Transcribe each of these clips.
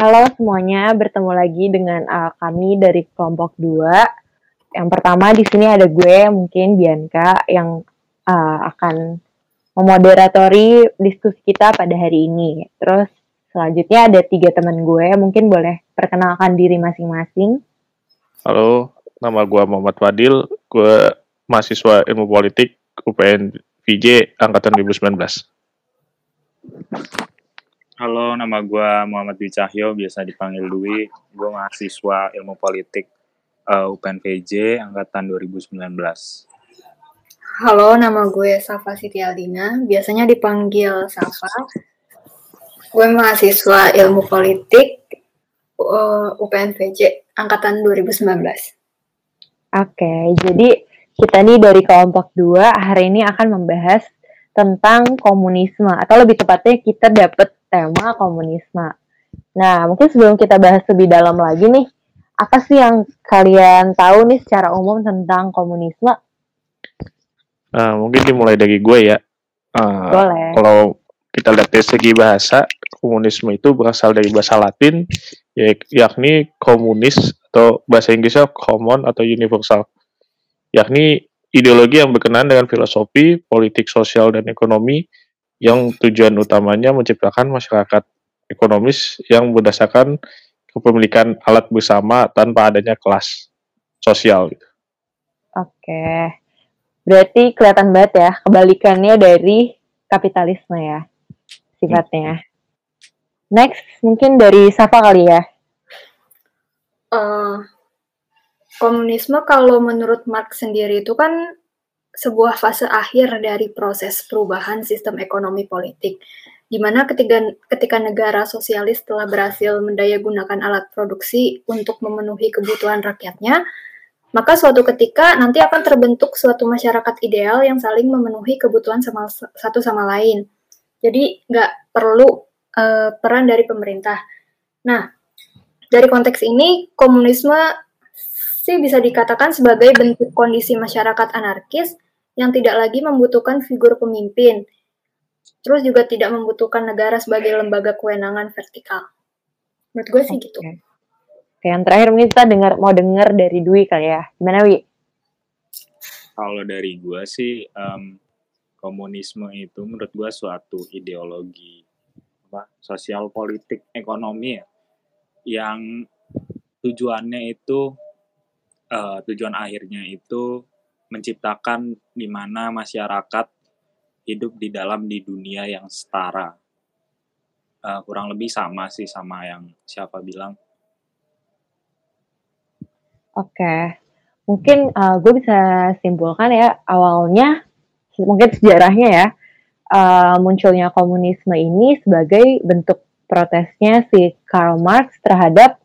Halo semuanya, bertemu lagi dengan uh, kami dari kelompok 2. Yang pertama di sini ada gue, mungkin Bianca, yang uh, akan memoderatori diskusi kita pada hari ini. Terus selanjutnya ada tiga teman gue, mungkin boleh perkenalkan diri masing-masing. Halo, nama gue Muhammad Fadil, gue mahasiswa ilmu politik UPN VJ angkatan 2019. Halo, nama gue Muhammad Dwi Cahyo, biasa dipanggil Dwi. Gue mahasiswa ilmu politik uh, UPN VJ angkatan 2019. Halo, nama gue Safa Siti Aldina, biasanya dipanggil Safa. Gue mahasiswa ilmu politik uh, UPN VJ angkatan 2019. Oke, jadi kita nih dari kelompok 2 hari ini akan membahas tentang komunisme atau lebih tepatnya kita dapat tema komunisme. Nah, mungkin sebelum kita bahas lebih dalam lagi nih, apa sih yang kalian tahu nih secara umum tentang komunisme? Uh, mungkin dimulai dari gue ya. Uh, Boleh. Kalau kita lihat dari segi bahasa, komunisme itu berasal dari bahasa Latin, yakni komunis atau bahasa Inggrisnya common atau universal, yakni ideologi yang berkenaan dengan filosofi, politik, sosial, dan ekonomi yang tujuan utamanya menciptakan masyarakat ekonomis yang berdasarkan kepemilikan alat bersama tanpa adanya kelas sosial. Gitu. Oke, berarti kelihatan banget ya kebalikannya dari kapitalisme ya sifatnya. Next, mungkin dari Safa kali ya. Uh, komunisme kalau menurut Marx sendiri itu kan sebuah fase akhir dari proses perubahan sistem ekonomi politik, di mana ketika, ketika negara sosialis telah berhasil mendayagunakan alat produksi untuk memenuhi kebutuhan rakyatnya, maka suatu ketika nanti akan terbentuk suatu masyarakat ideal yang saling memenuhi kebutuhan sama, satu sama lain. Jadi nggak perlu uh, peran dari pemerintah. Nah, dari konteks ini, komunisme sih bisa dikatakan sebagai bentuk kondisi masyarakat anarkis yang tidak lagi membutuhkan figur pemimpin, terus juga tidak membutuhkan negara sebagai lembaga kewenangan vertikal. Menurut gue sih okay. gitu. Oke, yang terakhir mungkin kita dengar mau dengar dari Dwi kali ya. Gimana Wi? Kalau dari gue sih um, komunisme itu menurut gue suatu ideologi apa sosial politik ekonomi ya yang tujuannya itu uh, tujuan akhirnya itu menciptakan di mana masyarakat hidup di dalam di dunia yang setara. Uh, kurang lebih sama sih sama yang siapa bilang. Oke, okay. mungkin uh, gue bisa simpulkan ya awalnya mungkin sejarahnya ya uh, munculnya komunisme ini sebagai bentuk protesnya si Karl Marx terhadap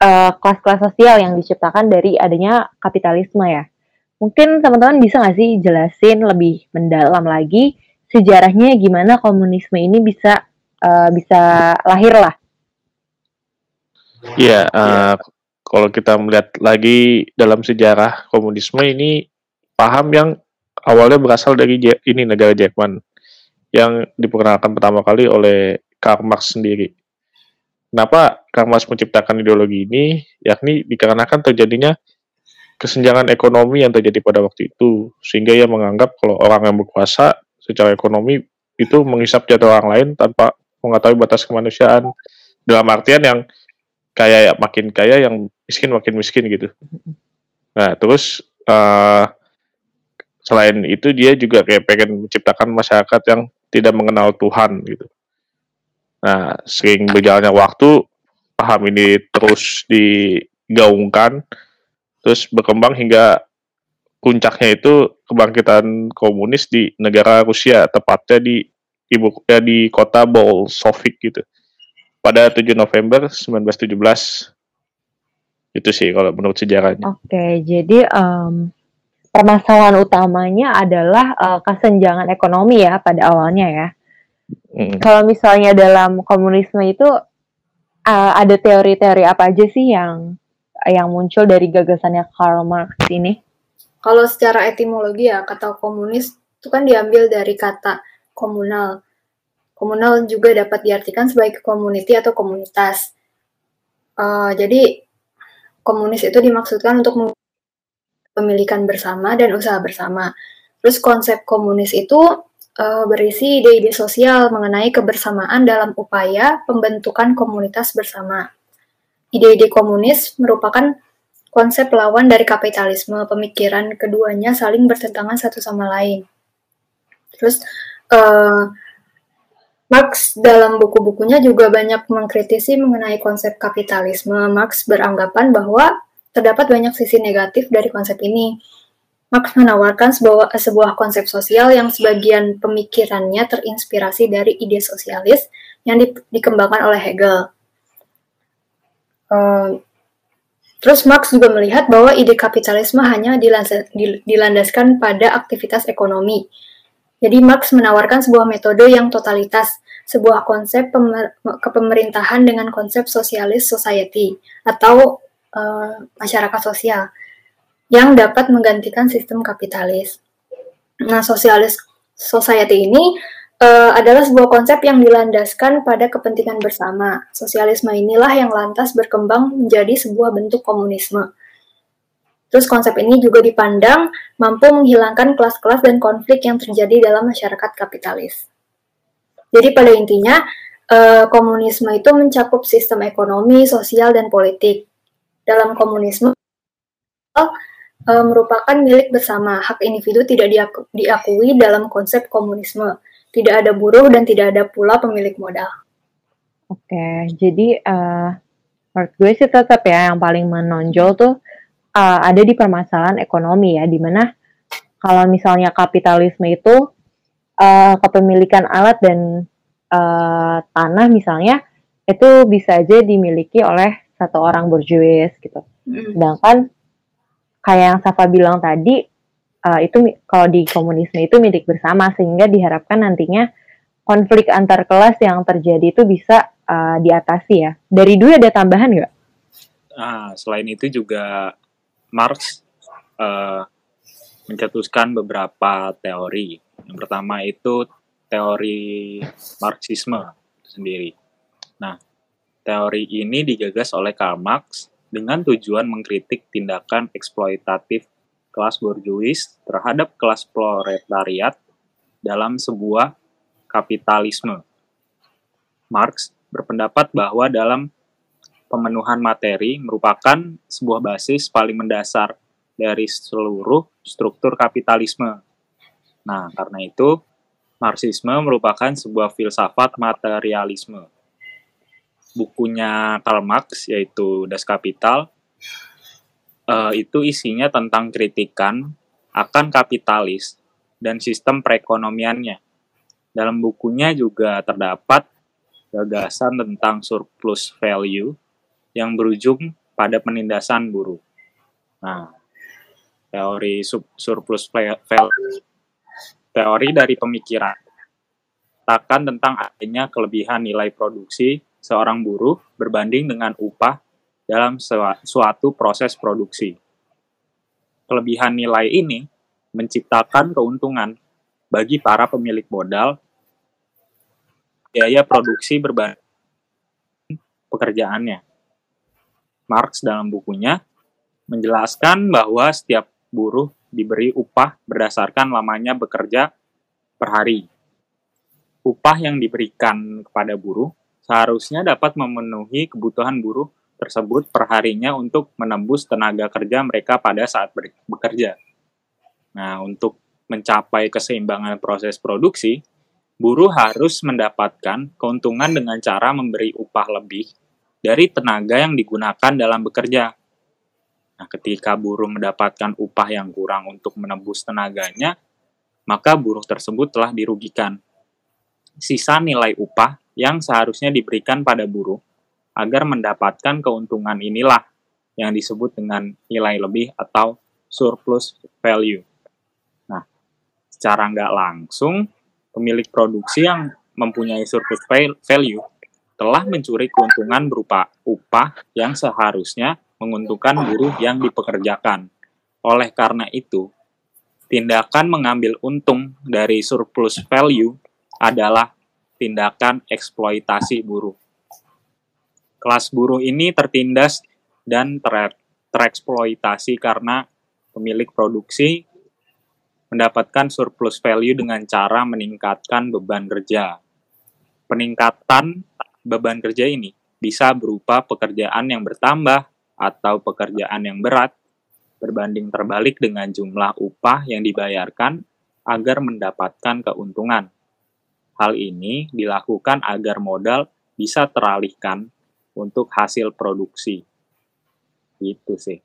kelas-kelas uh, sosial yang diciptakan dari adanya kapitalisme ya. Mungkin teman-teman bisa nggak sih jelasin lebih mendalam lagi sejarahnya gimana komunisme ini bisa uh, bisa lahir lah? Iya, uh, kalau kita melihat lagi dalam sejarah komunisme ini paham yang awalnya berasal dari ini negara Jerman yang diperkenalkan pertama kali oleh Karl Marx sendiri. Kenapa Karl Marx menciptakan ideologi ini? Yakni dikarenakan terjadinya kesenjangan ekonomi yang terjadi pada waktu itu, sehingga ia menganggap kalau orang yang berkuasa secara ekonomi itu menghisap jatuh orang lain tanpa mengetahui batas kemanusiaan. Dalam artian yang kaya makin kaya, yang miskin makin miskin gitu. Nah, terus uh, selain itu dia juga kayak pengen menciptakan masyarakat yang tidak mengenal Tuhan gitu. Nah, sering berjalannya waktu, paham ini terus digaungkan, terus berkembang hingga puncaknya itu kebangkitan komunis di negara Rusia, tepatnya di ibu ya, di kota Bolshevik gitu. Pada 7 November 1917. Itu sih kalau menurut sejarahnya. Oke, jadi um, permasalahan utamanya adalah uh, kesenjangan ekonomi ya pada awalnya ya. Hmm. Kalau misalnya dalam komunisme itu uh, ada teori-teori apa aja sih yang yang muncul dari gagasannya Karl Marx ini? Kalau secara etimologi ya kata komunis itu kan diambil dari kata komunal. Komunal juga dapat diartikan sebagai community atau komunitas. Uh, jadi komunis itu dimaksudkan untuk pemilikan bersama dan usaha bersama. Terus konsep komunis itu uh, berisi ide-ide sosial mengenai kebersamaan dalam upaya pembentukan komunitas bersama. Ide-ide komunis merupakan konsep lawan dari kapitalisme. Pemikiran keduanya saling bertentangan satu sama lain. Terus uh, Marx dalam buku-bukunya juga banyak mengkritisi mengenai konsep kapitalisme. Marx beranggapan bahwa terdapat banyak sisi negatif dari konsep ini. Marx menawarkan sebuah, sebuah konsep sosial yang sebagian pemikirannya terinspirasi dari ide sosialis yang di, dikembangkan oleh Hegel. Uh, terus Marx juga melihat bahwa ide kapitalisme hanya dilandaskan pada aktivitas ekonomi, jadi Marx menawarkan sebuah metode yang totalitas, sebuah konsep pemer kepemerintahan dengan konsep sosialis society atau uh, masyarakat sosial yang dapat menggantikan sistem kapitalis. Nah, sosialis society ini uh, adalah sebuah konsep yang dilandaskan pada kepentingan bersama. Sosialisme inilah yang lantas berkembang menjadi sebuah bentuk komunisme. Terus konsep ini juga dipandang mampu menghilangkan kelas-kelas dan konflik yang terjadi dalam masyarakat kapitalis. Jadi pada intinya, eh, komunisme itu mencakup sistem ekonomi, sosial, dan politik. Dalam komunisme, eh, merupakan milik bersama. Hak individu tidak diakui dalam konsep komunisme. Tidak ada buruh dan tidak ada pula pemilik modal. Oke, jadi uh, menurut gue sih tetap ya yang paling menonjol tuh uh, ada di permasalahan ekonomi ya, di mana kalau misalnya kapitalisme itu uh, kepemilikan alat dan uh, tanah misalnya itu bisa aja dimiliki oleh satu orang berjuis gitu. Hmm. Sedangkan kayak yang Safa bilang tadi uh, itu kalau di komunisme itu milik bersama sehingga diharapkan nantinya konflik antar kelas yang terjadi itu bisa uh, diatasi ya. Dari dulu ada tambahan nggak? Nah, selain itu juga Marx uh, mencetuskan beberapa teori. Yang pertama itu teori Marxisme sendiri. Nah, teori ini digagas oleh Karl Marx dengan tujuan mengkritik tindakan eksploitatif kelas borjuis terhadap kelas proletariat dalam sebuah kapitalisme. Marx berpendapat bahwa dalam pemenuhan materi merupakan sebuah basis paling mendasar dari seluruh struktur kapitalisme. Nah, karena itu, Marxisme merupakan sebuah filsafat materialisme. Bukunya Karl Marx, yaitu Das Kapital, uh, itu isinya tentang kritikan akan kapitalis dan sistem perekonomiannya. Dalam bukunya juga terdapat gagasan tentang surplus value yang berujung pada penindasan buruh. Nah, teori surplus value, teori dari pemikiran takkan tentang adanya kelebihan nilai produksi seorang buruh berbanding dengan upah dalam suatu proses produksi. Kelebihan nilai ini menciptakan keuntungan bagi para pemilik modal biaya produksi berbanding pekerjaannya. Marx dalam bukunya menjelaskan bahwa setiap buruh diberi upah berdasarkan lamanya bekerja per hari. Upah yang diberikan kepada buruh seharusnya dapat memenuhi kebutuhan buruh tersebut perharinya untuk menembus tenaga kerja mereka pada saat bekerja. Nah, untuk mencapai keseimbangan proses produksi, buruh harus mendapatkan keuntungan dengan cara memberi upah lebih dari tenaga yang digunakan dalam bekerja. Nah, ketika buruh mendapatkan upah yang kurang untuk menembus tenaganya, maka buruh tersebut telah dirugikan. Sisa nilai upah yang seharusnya diberikan pada buruh agar mendapatkan keuntungan inilah yang disebut dengan nilai lebih atau surplus value. Nah, secara nggak langsung, pemilik produksi yang mempunyai surplus value telah mencuri keuntungan berupa upah yang seharusnya menguntungkan buruh yang dipekerjakan. Oleh karena itu, tindakan mengambil untung dari surplus value adalah tindakan eksploitasi buruh. Kelas buruh ini tertindas dan ter tereksploitasi karena pemilik produksi mendapatkan surplus value dengan cara meningkatkan beban kerja. Peningkatan beban kerja ini bisa berupa pekerjaan yang bertambah atau pekerjaan yang berat berbanding terbalik dengan jumlah upah yang dibayarkan agar mendapatkan keuntungan. Hal ini dilakukan agar modal bisa teralihkan untuk hasil produksi. Gitu sih.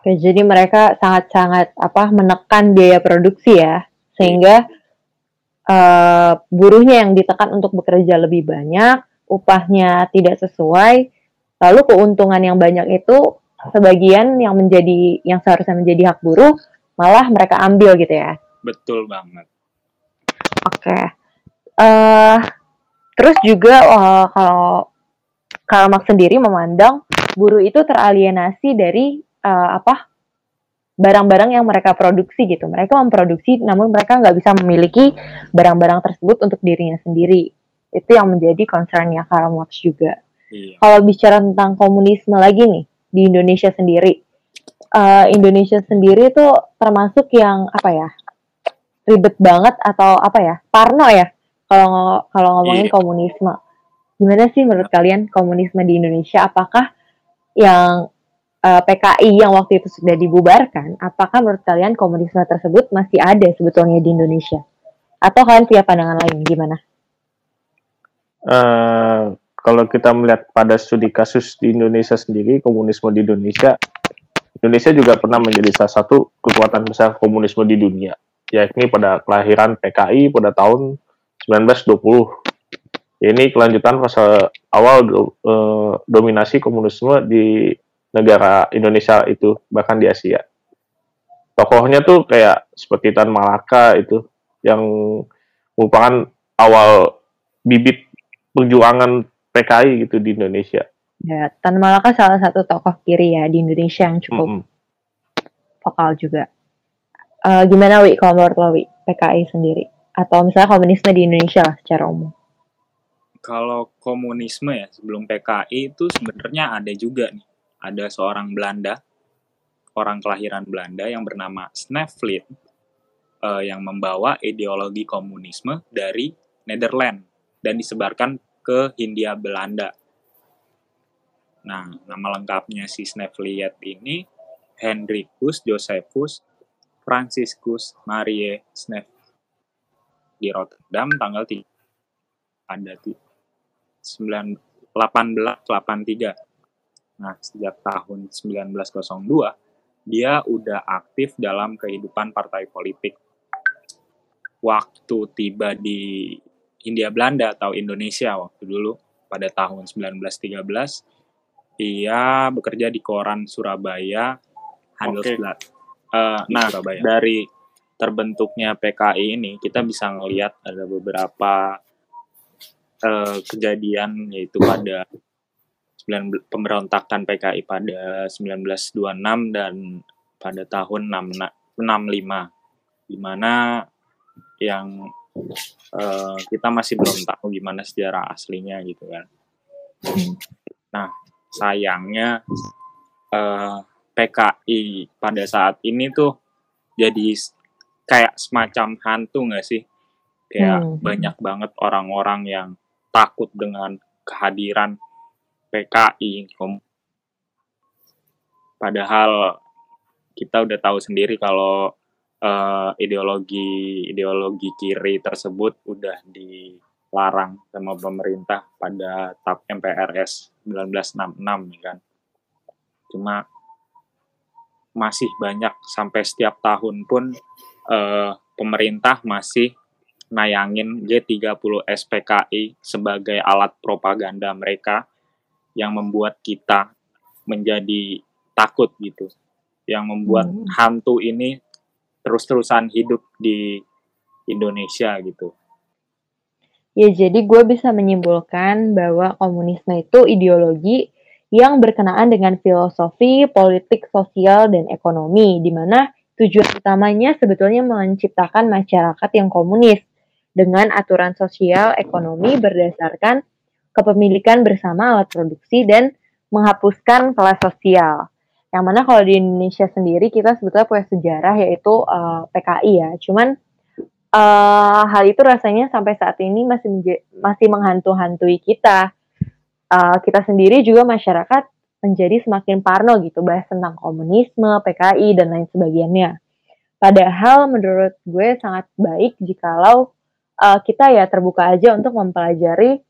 Oke, jadi mereka sangat-sangat apa menekan biaya produksi ya, sehingga uh, buruhnya yang ditekan untuk bekerja lebih banyak, upahnya tidak sesuai, lalu keuntungan yang banyak itu sebagian yang menjadi yang seharusnya menjadi hak buruh malah mereka ambil gitu ya. Betul banget. Oke. Okay. Uh, terus juga uh, kalau Karl Marx sendiri memandang buruh itu teralienasi dari uh, apa barang-barang yang mereka produksi gitu. Mereka memproduksi, namun mereka nggak bisa memiliki barang-barang tersebut untuk dirinya sendiri. Itu yang menjadi concernnya Karl Marx juga. Iya. Kalau bicara tentang komunisme lagi nih di Indonesia sendiri, uh, Indonesia sendiri itu termasuk yang apa ya ribet banget atau apa ya Parno ya kalau kalau ngomongin iya. komunisme Gimana sih menurut kalian komunisme di Indonesia? Apakah yang uh, eh, PKI yang waktu itu sudah dibubarkan, apakah menurut kalian komunisme tersebut masih ada sebetulnya di Indonesia? Atau kalian punya pandangan lain? Gimana? Uh, kalau kita melihat pada studi kasus di Indonesia sendiri, komunisme di Indonesia, Indonesia juga pernah menjadi salah satu kekuatan besar komunisme di dunia, yakni pada kelahiran PKI pada tahun 1920 ini kelanjutan fase awal do, eh, dominasi komunisme di negara Indonesia itu bahkan di Asia. Tokohnya tuh kayak seperti Tan Malaka itu yang merupakan awal bibit perjuangan PKI gitu di Indonesia. Ya, Tan Malaka salah satu tokoh kiri ya di Indonesia yang cukup mm -hmm. vokal juga. Uh, gimana Wi kalau menurut lo Wi, PKI sendiri? Atau misalnya komunisme di Indonesia lah secara umum? kalau komunisme ya sebelum PKI itu sebenarnya ada juga nih ada seorang Belanda orang kelahiran Belanda yang bernama Snevlin uh, yang membawa ideologi komunisme dari Nederland dan disebarkan ke Hindia Belanda. Nah, nama lengkapnya si Snevliet ini Hendrikus Josephus Franciscus Marie Snev di Rotterdam tanggal 3 ada 1883. Nah, sejak tahun 1902, dia udah aktif dalam kehidupan partai politik. Waktu tiba di Hindia Belanda atau Indonesia waktu dulu, pada tahun 1913, dia bekerja di koran Surabaya, Handelsblad. Okay. Uh, nah, Surabaya. dari terbentuknya PKI ini, kita bisa ngelihat ada beberapa uh, kejadian yaitu pada 9, pemberontakan PKI pada 1926 dan pada tahun 65 di mana yang uh, kita masih belum tahu gimana sejarah aslinya gitu kan. Nah, sayangnya uh, eh, PKI pada saat ini tuh jadi kayak semacam hantu nggak sih? Kayak hmm. banyak banget orang-orang yang takut dengan kehadiran PKI. Padahal kita udah tahu sendiri kalau uh, ideologi ideologi kiri tersebut udah dilarang sama pemerintah pada TAP MPRS 1966 ya kan. Cuma masih banyak sampai setiap tahun pun uh, pemerintah masih nayangin G30 SPKI sebagai alat propaganda mereka yang membuat kita menjadi takut gitu. Yang membuat hmm. hantu ini terus-terusan hidup di Indonesia gitu. Ya, jadi gue bisa menyimpulkan bahwa komunisme itu ideologi yang berkenaan dengan filosofi, politik, sosial, dan ekonomi, di mana tujuan utamanya sebetulnya menciptakan masyarakat yang komunis dengan aturan sosial ekonomi berdasarkan kepemilikan bersama alat produksi dan menghapuskan kelas sosial. Yang mana kalau di Indonesia sendiri kita sebetulnya punya sejarah yaitu uh, eh, PKI ya. Cuman uh, hal itu rasanya sampai saat ini masih masih menghantu-hantui kita. Uh, kita sendiri juga masyarakat menjadi semakin parno gitu bahas tentang komunisme, PKI dan lain sebagainya. Padahal menurut gue sangat baik jikalau uh, kita ya terbuka aja untuk mempelajari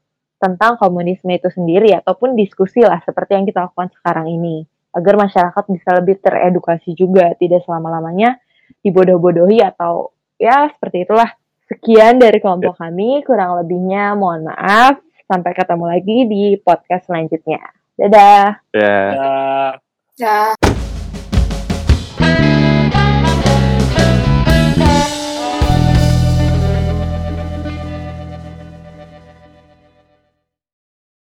tentang komunisme itu sendiri ataupun diskusi lah seperti yang kita lakukan sekarang ini agar masyarakat bisa lebih teredukasi juga tidak selama-lamanya dibodoh-bodohi atau ya seperti itulah sekian dari kelompok ya. kami kurang lebihnya mohon maaf sampai ketemu lagi di podcast selanjutnya dadah ya yeah. yeah.